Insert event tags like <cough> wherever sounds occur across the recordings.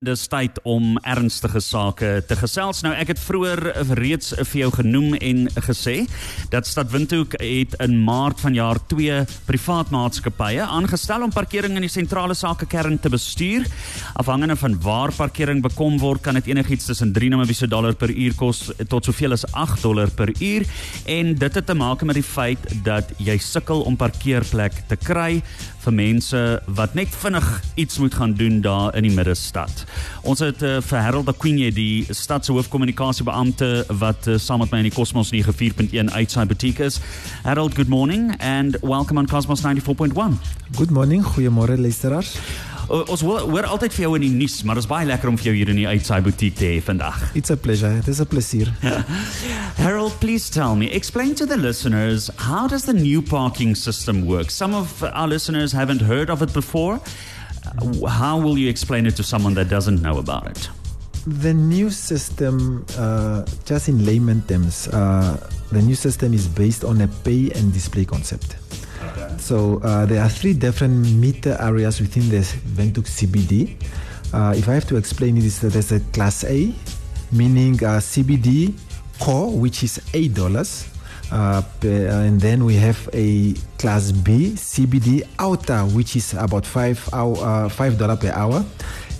Dis tyd om ernstige sake te gesels. Nou ek het vroeër reeds vir jou genoem en gesê dat Stad Windhoek het in Maart vanjaar twee privaat maatskappye aangestel om parkering in die sentrale sakekern te bestuur. Afhangende van waar parkering bekom word, kan dit enigiets tussen 3 Namibiese dollar per uur kos tot soveel as 8 dollar per uur en dit het te maak met die feit dat jy sukkel om parkeerplek te kry vir mense wat net vinnig iets moet gaan doen daar in die middestad. Ons het uh, vir Harold Aquinye die stad se hoofkommunikasiebeampte wat uh, saam met my in die Cosmos 94.1 uitsaai butiek is. Harold, good morning and welcome on Cosmos 94.1. Good morning, goeiemôre luisteraars. Uh, ons hoor altyd vir jou in die nuus, maar dit is baie lekker om vir jou hier in die uitsaai butiek te hê vandag. It's a pleasure. It is a plesier. <laughs> Harold, please tell me, explain to the listeners, how does the new parking system work? Some of our listeners haven't heard of it before. How will you explain it to someone that doesn't know about it? The new system, uh, just in layman terms, uh, the new system is based on a pay and display concept. So uh, there are three different meter areas within the Windhoek CBD. Uh, if I have to explain it, is that there's a class A, meaning uh, CBD core, which is eight dollars. Uh, and then we have a class B CBD outer, which is about five hour, uh, five dollar per hour,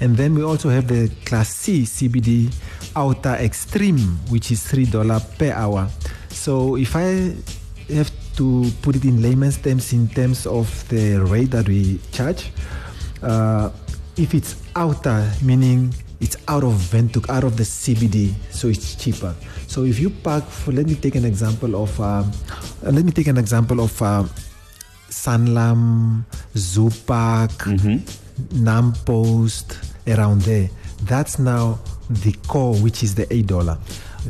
and then we also have the class C CBD outer extreme, which is three dollar per hour. So if I have to put it in layman's terms, in terms of the rate that we charge, uh, if it's outer, meaning it's out of Ventuk, out of the CBD, so it's cheaper. So if you park, for, let me take an example of, uh, let me take an example of uh, Sanlam, Zoo Park, mm-hmm. Nam Post, around there. That's now the core, which is the eight dollar.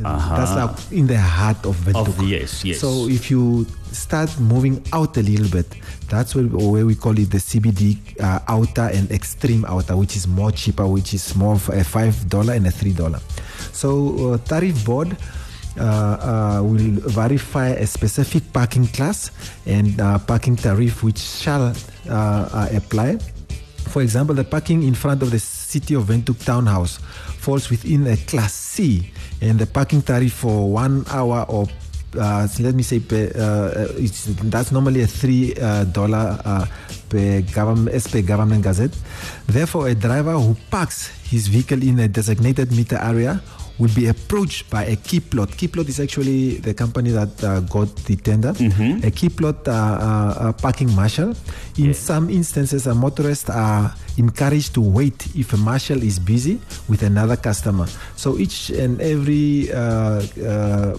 Uh-huh. That's like in the heart of Ventuk. Of yes, yes. So if you start moving out a little bit, that's where, where we call it the CBD uh, outer and extreme outer, which is more cheaper, which is more of a five dollar and a three dollar. So uh, tariff board. Uh, uh, will verify a specific parking class and uh, parking tariff which shall uh, apply. For example, the parking in front of the City of Windhoek Townhouse falls within a Class C, and the parking tariff for one hour or uh, let me say uh, that's normally a three dollar uh, per government per government gazette. Therefore, a driver who parks his vehicle in a designated meter area will be approached by a Keyplot. Key plot is actually the company that uh, got the tender. Mm-hmm. A Keyplot uh, uh, parking marshal. In some instances, a motorists are encouraged to wait if a marshal is busy with another customer. So each and every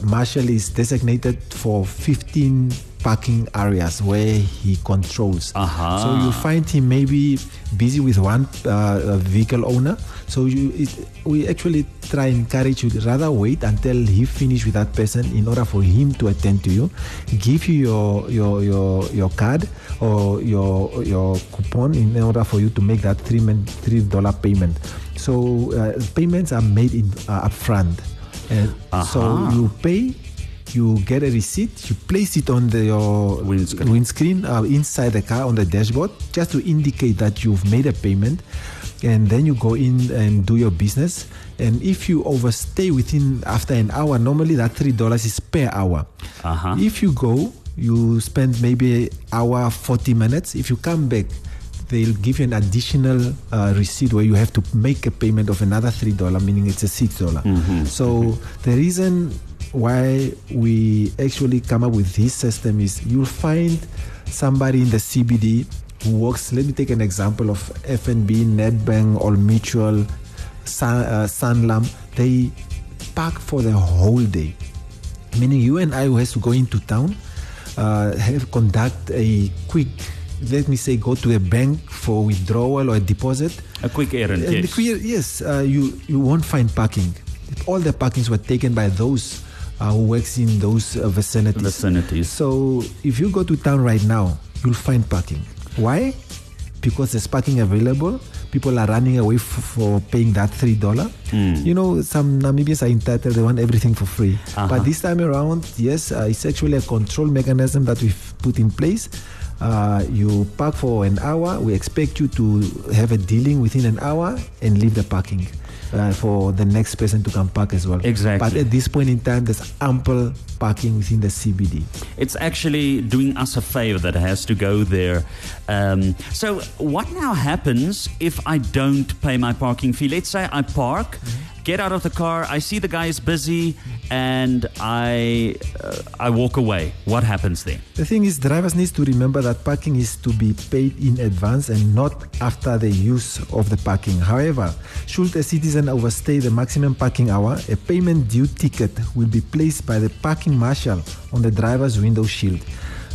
marshal is designated for 15 parking areas where he controls. Uh-huh. So you find him maybe busy with one uh, vehicle owner. So you, it, we actually try and encourage you to rather wait until he finish with that person in order for him to attend to you, give you your your your, your card or your your coupon in order for you to make that three three dollar payment. So uh, payments are made in uh, upfront, and uh-huh. so you pay you get a receipt, you place it on the, your windscreen, windscreen uh, inside the car on the dashboard just to indicate that you've made a payment. And then you go in and do your business. And if you overstay within after an hour, normally that three dollars is per hour. Uh-huh. If you go, you spend maybe hour forty minutes. If you come back, they'll give you an additional uh, receipt where you have to make a payment of another three dollar, meaning it's a six dollar. Mm-hmm. So mm-hmm. the reason why we actually come up with this system is you'll find somebody in the CBD who works. Let me take an example of FNB, Nedbank, or Mutual, Sun, uh, Sanlam. They park for the whole day, meaning you and I who has to go into town uh, have conduct a quick. Let me say, go to a bank for withdrawal or a deposit. A quick errand, and yes. Quick, yes, uh, you you won't find parking. All the parkings were taken by those uh, who works in those uh, vicinities. Vicinities. So if you go to town right now, you'll find parking. Why? Because there's parking available. People are running away f- for paying that three dollar. Mm. You know, some Namibians are entitled; they want everything for free. Uh-huh. But this time around, yes, uh, it's actually a control mechanism that we've put in place. Uh, you park for an hour. We expect you to have a dealing within an hour and leave the parking uh, for the next person to come park as well. Exactly. But at this point in time, there's ample parking within the CBD. It's actually doing us a favor that has to go there. Um, so, what now happens if I don't pay my parking fee? Let's say I park. Get out of the car. I see the guy is busy, and I uh, I walk away. What happens then? The thing is, drivers need to remember that parking is to be paid in advance and not after the use of the parking. However, should a citizen overstay the maximum parking hour, a payment due ticket will be placed by the parking marshal on the driver's window shield.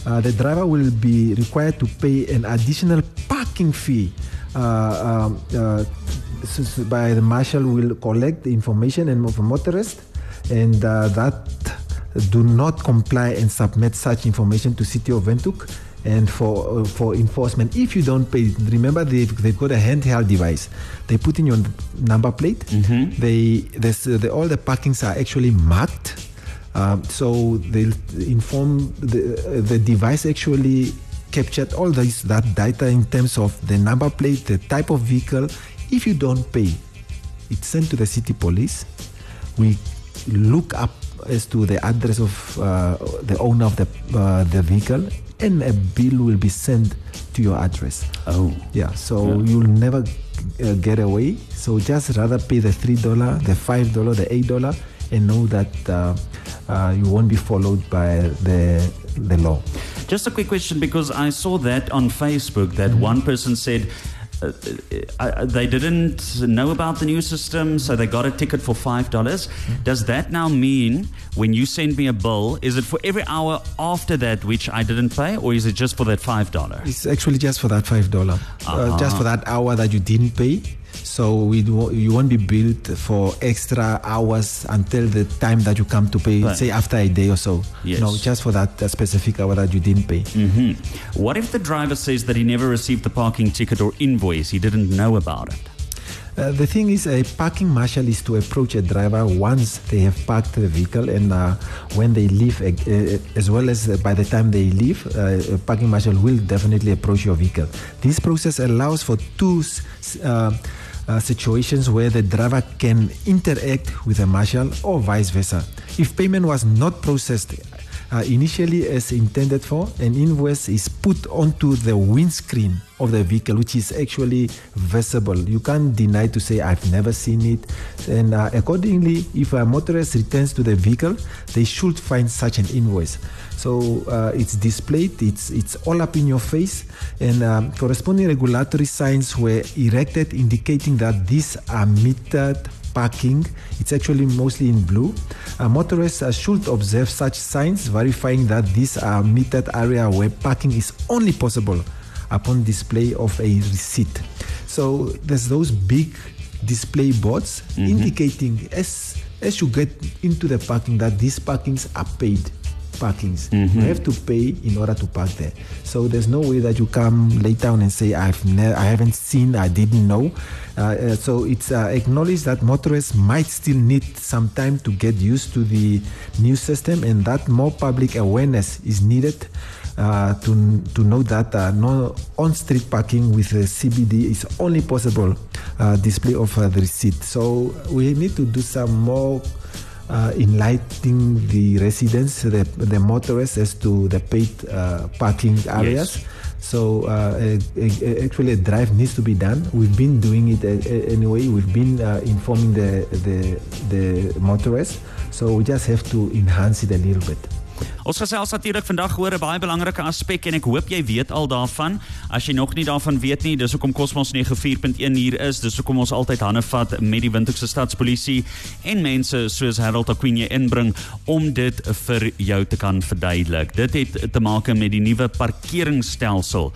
Uh, the driver will be required to pay an additional parking fee. Uh, um, uh, by the marshal will collect the information and of a motorist, and uh, that do not comply and submit such information to City of Windhoek and for uh, for enforcement. If you don't pay, remember they've, they've got a handheld device. They put in your number plate. They there's, uh, the, all the parkings are actually marked. Um, so they'll inform the uh, the device actually captured all this that data in terms of the number plate, the type of vehicle. If you don't pay, it's sent to the city police. We look up as to the address of uh, the owner of the uh, the vehicle, and a bill will be sent to your address. Oh. Yeah, so Yeah. you'll never uh, get away. So just rather pay the three dollar, the five dollar, the eight dollar, and know that uh, uh, you won't be followed by the the law. Just a quick question because I saw that on Facebook that one person said uh, uh, uh, they didn't know about the new system, so they got a ticket for five dollars. Does that now mean when you send me a bill, is it for every hour after that which I didn't pay, or is it just for that five dollar? It's actually just for that five dollar, uh, just for that hour that you didn't pay. So we do, you won't be billed for extra hours until the time that you come to pay, Right. say after a day or so. Yes. No, just for that specific hour that you didn't pay. hmm What if the driver says that he never received the parking ticket or invoice? He didn't know about it. Uh, the thing is, a parking marshal is to approach a driver once they have parked the vehicle and uh, when they leave, uh, uh, as well as uh, by the time they leave, a parking marshal will definitely approach your vehicle. This process allows for two uh, situations where the driver can interact with a marshal or vice versa. If payment was not processed uh, initially as intended for, an invoice is put onto the windscreen of the vehicle, which is actually visible. You can't deny to say, I've never seen it. And uh, accordingly, if a motorist returns to the vehicle, they should find such an invoice. So uh, it's displayed, it's, it's all up in your face, and um, corresponding regulatory signs were erected indicating that these are metered parking. It's actually mostly in blue. Uh, motorists uh, should observe such signs verifying that these are metered area where parking is only possible upon display of a receipt. So there's those big display boards indicating as as you get into the parking that these parkings are paid parkings. You have to pay in order to park there. So there's no way that you come later down and say I've ne- I haven't seen, I didn't know. Uh, uh, so it's uh, acknowledged that motorists might still need some time to get used to the new system, and that more public awareness is needed. Uh, to to know that uh, no on-street parking with the CBD is only possible uh, display of uh, the receipt. So we need to do some more uh, enlightening the residents, the, the motorists, as to the paid uh, parking areas. So uh, a- a- actually, a drive needs to be done. We've been doing it a- a- anyway. We've been uh, informing the, the the motorists. So we just have to enhance it a little bit. Ons gesels natuurlik vandag oor 'n baie belangrike aspek en ek hoop jy weet al daarvan. As jy nog nie daarvan weet nie, dis hoekom Cosmos 94.1 hier is. Dis hoekom ons altyd hande vat met die Windhoekse Stadspolisie en mense soos Harold Aquino inbring om dit vir jou te kan verduidelik. Dit het te maak met die nuwe parkeringsstelsel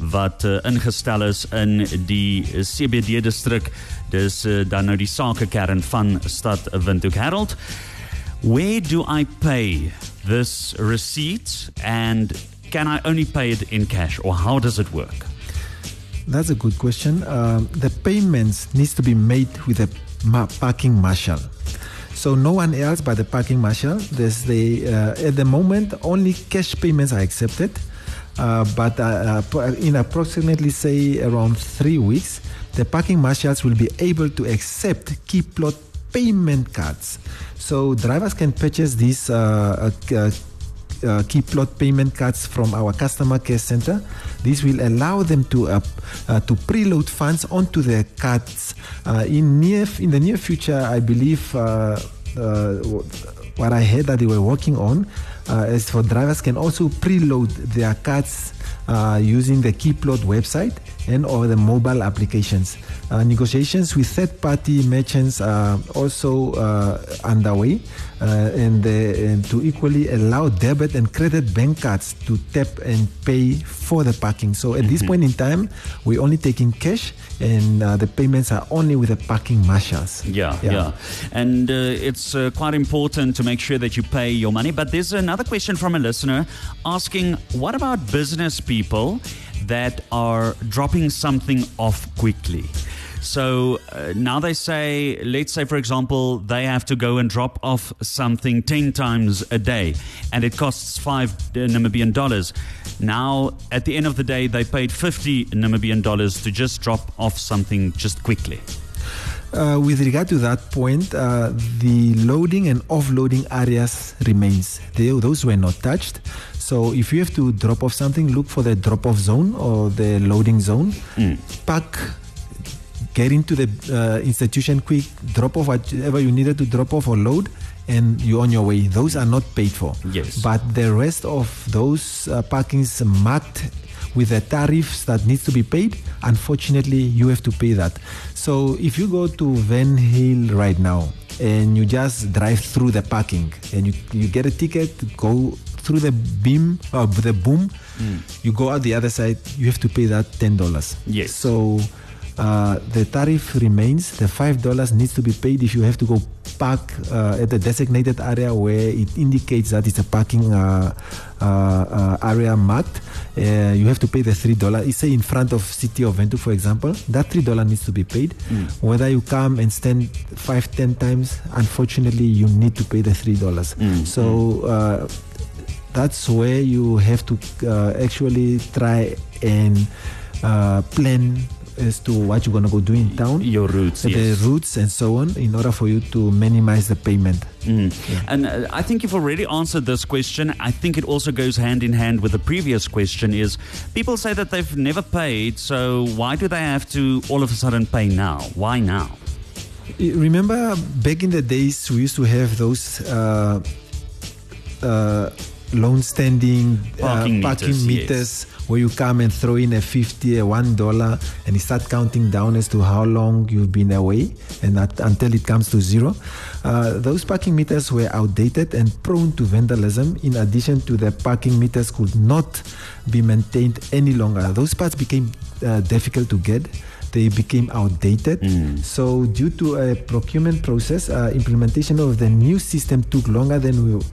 wat uh, ingestel is in die CBD distrik. Dis uh, dan nou die sakekern van stad Windhoek Harold. Where do I pay this receipt and can I only pay it in cash or how does it work? That's a good question. Um, the payments needs to be made with a ma- parking marshal. So no one else but the parking marshal. The uh, at the moment only cash payments are accepted. Uh, but uh, uh, in approximately, say, around three weeks, the parking marshals will be able to accept Keyplot payment cards. So drivers can purchase these uh, uh, uh, Keyplot payment cards from our customer care center. This will allow them to uh, uh, to preload funds onto their cards. Uh, in near in the near future, I believe uh, uh, what I heard that they were working on is for drivers can also preload their cards using the Keyplot website and or the mobile applications. Uh, negotiations with third-party merchants are also uh, underway, uh, and, and, to equally allow debit and credit bank cards to tap and pay for the parking. So at mm-hmm. this point in time, we're only taking cash, and the payments are only with the parking marshals. Yeah, yeah, yeah. and it's quite important to make sure that you pay your money. But there's another question from a listener asking, what about business people? That are dropping something off quickly. So uh, now they say, let's say, for example, they have to go and drop off something 10 times a day and it costs five Namibian dollars. Now, at the end of the day, they paid 50 Namibian dollars to just drop off something just quickly. Uh, with regard to that point, uh, the loading and offloading areas remains. They, those were not touched. So if you have to drop off something, look for the drop off zone or the loading zone. Mm. Pack, get into the uh, institution quick, drop off whatever you needed to drop off or load, and you're on your way. Those are not paid for. Yes. But the rest of those uh, parkings marked with the tariffs that needs to be paid, unfortunately, you have to pay that. So if you go to Wernhil right now and you just drive through the parking and you, you get a ticket, go through the beam uh, the boom, mm. you go out the other side, you have to pay that ten dollars. Yes. So uh, the tariff remains. The five dollars needs to be paid if you have to go park uh, at the designated area where it indicates that it's a parking uh, uh, uh area marked. you have to pay the three dollars. It's say in front of City of Windhoek, for example. That three dollar needs to be paid. Mm. Whether you come and stand five, ten times, unfortunately, you need to pay the three dollars. Mm. So that's where you have to uh, actually try and uh, plan as to what you're going to go do in town. Your routes, the yes. routes and so on, in order for you to minimize the payment. Mm. Yeah. And uh, I think you've already answered this question. I think it also goes hand in hand with the previous question. Is people say that they've never paid, so why do they have to all of a sudden pay now? Why now? Remember back in the days, we used to have those. Uh, uh, long standing parking, uh, parking meters, meters yes. where you come and throw in a 50 a one dollar and you start counting down as to how long you've been away and that, until it comes to zero uh, those parking meters were outdated and prone to vandalism in addition to the parking meters could not be maintained any longer those parts became uh, difficult to get they became outdated. Mm. So, due to a procurement process, uh, implementation of the new system took longer than we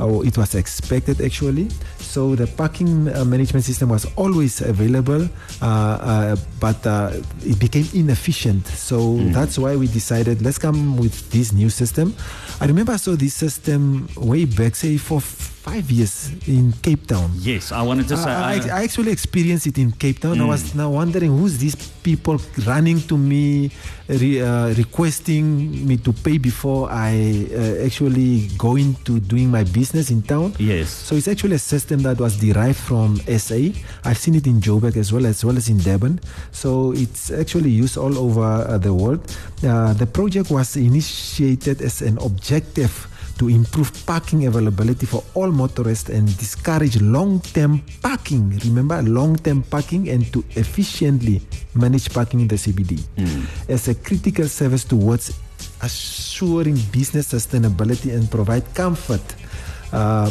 uh, it was expected actually. So the parking uh, management system was always available, uh, uh but uh, it became inefficient. So mm. that's why we decided let's come with this new system. I remember I saw this system way back, say for five years in Cape Town. Yes, I wanted to say. I, I, I actually experienced it in Cape Town. Mm. I was now wondering who's these people running to me, re, uh, requesting me to pay before I uh, actually go into doing my business in town. Yes. So it's actually a system that was derived from SA. I've seen it in Joburg as well as well as in Durban. So it's actually used all over uh, the world. Uh, the project was initiated as an objective to improve parking availability for all motorists and discourage long-term parking. Remember, long-term parking and to efficiently manage parking in the CBD mm. as a critical service towards assuring business sustainability and provide comfort. Uh,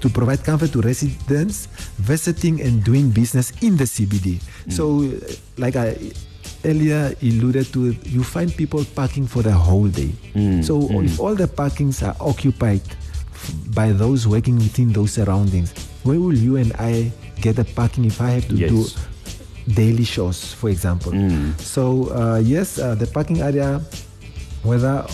to provide comfort to residents visiting and doing business in the CBD. Mm. So, like I earlier alluded to, you find people parking for the whole day. Mm, so mm. if all the parkings are occupied by those working within those surroundings, where will you and I get a parking if I have to yes. do daily shows, for example? Mm. So uh, yes, uh, the parking area, whether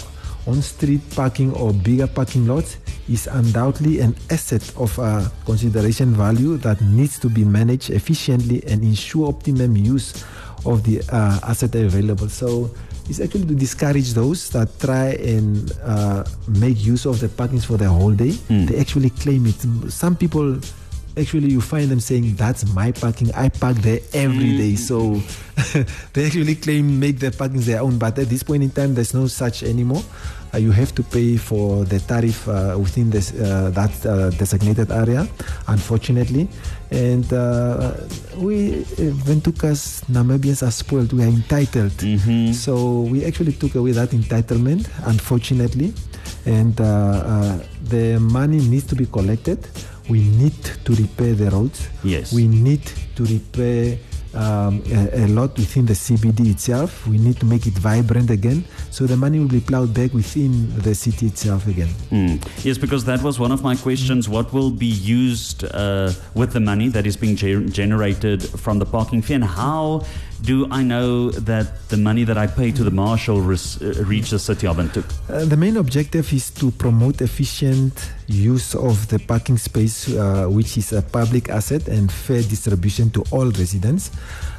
on street parking or bigger parking lots, is undoubtedly an asset of uh, consideration value that needs to be managed efficiently and ensure optimum use of the uh, asset available. So it's actually to discourage those that try and uh, make use of the parkings for the whole day. Mm. They actually claim it. Some people actually you find them saying that's my parking. I park there every day. So <laughs> they actually claim make their parking their own. But at this point in time there's no such anymore. Uh, you have to pay for the tariff uh, within this uh, that uh, designated area unfortunately. And uh, we uh, ventukas namibians are spoiled. We are entitled. Mhm. so we actually took away that entitlement unfortunately. And uh, uh, the money needs to be collected we need to repair the roads Yes. we need to repair um, a, a lot within the CBD itself. We need to make it vibrant again, so the money will be plowed back within the city itself again. Mm. Yes, because that was one of my questions. What will be used uh, with the money that is being ger- generated from the parking fee, and how do I know that the money that I pay to the marshal res- uh, reach the city of Windhoek? Uh, the main objective is to promote efficient use of the parking space, uh, which is a public asset, and fair distribution to all residents.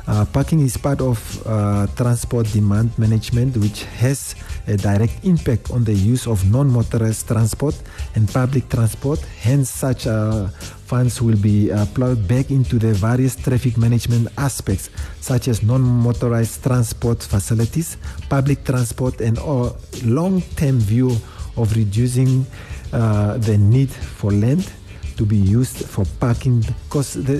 Uh, parking is part of uh, transport demand management, which has a direct impact on the use of non motorized transport and public transport. Hence, such uh, funds will be uh, plowed back into the various traffic management aspects, such as non motorized transport facilities, public transport, and a long term view of reducing uh, the need for land to be used for parking because the,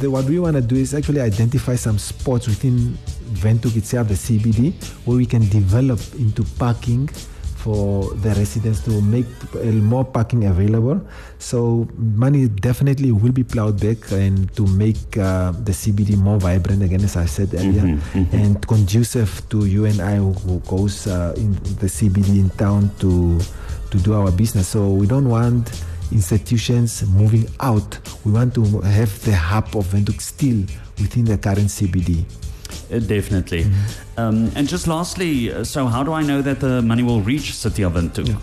the what we want to do is actually identify some spots within Ventuk itself, the CBD, where we can develop into parking for the residents to make more parking available. So money definitely will be plowed back and to make uh, the CBD more vibrant again, as I said earlier, Mhm, mhm. and conducive to you and I who, who goes uh, in the CBD in town to to do our business. So we don't want institutions moving out. We want to have the hub of Windhoek still within the current CBD. Uh, definitely. Mm-hmm. Um, and just lastly, uh, so how do I know that the money will reach city of Windhoek?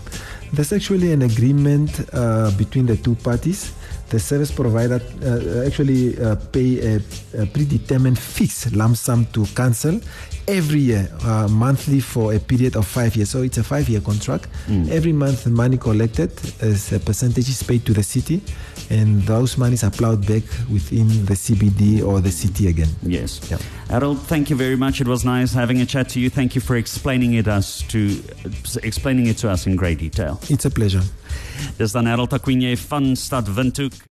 There's actually an agreement uh, between the two parties. The service provider uh, actually uh, pay a, a predetermined fixed lump sum to cancel every year, uh, monthly for a period of five years. So it's a five-year contract. Every month, the money collected as a percentage is paid to the city, and those monies are plowed back within the CBD or the city again. Yes. Yeah. Harold, thank you very much. It was nice having a chat to you. Thank you for explaining it us to explaining it to us in great detail. It's a pleasure. Dis dan Harold Akwenye van Stad Windhoek.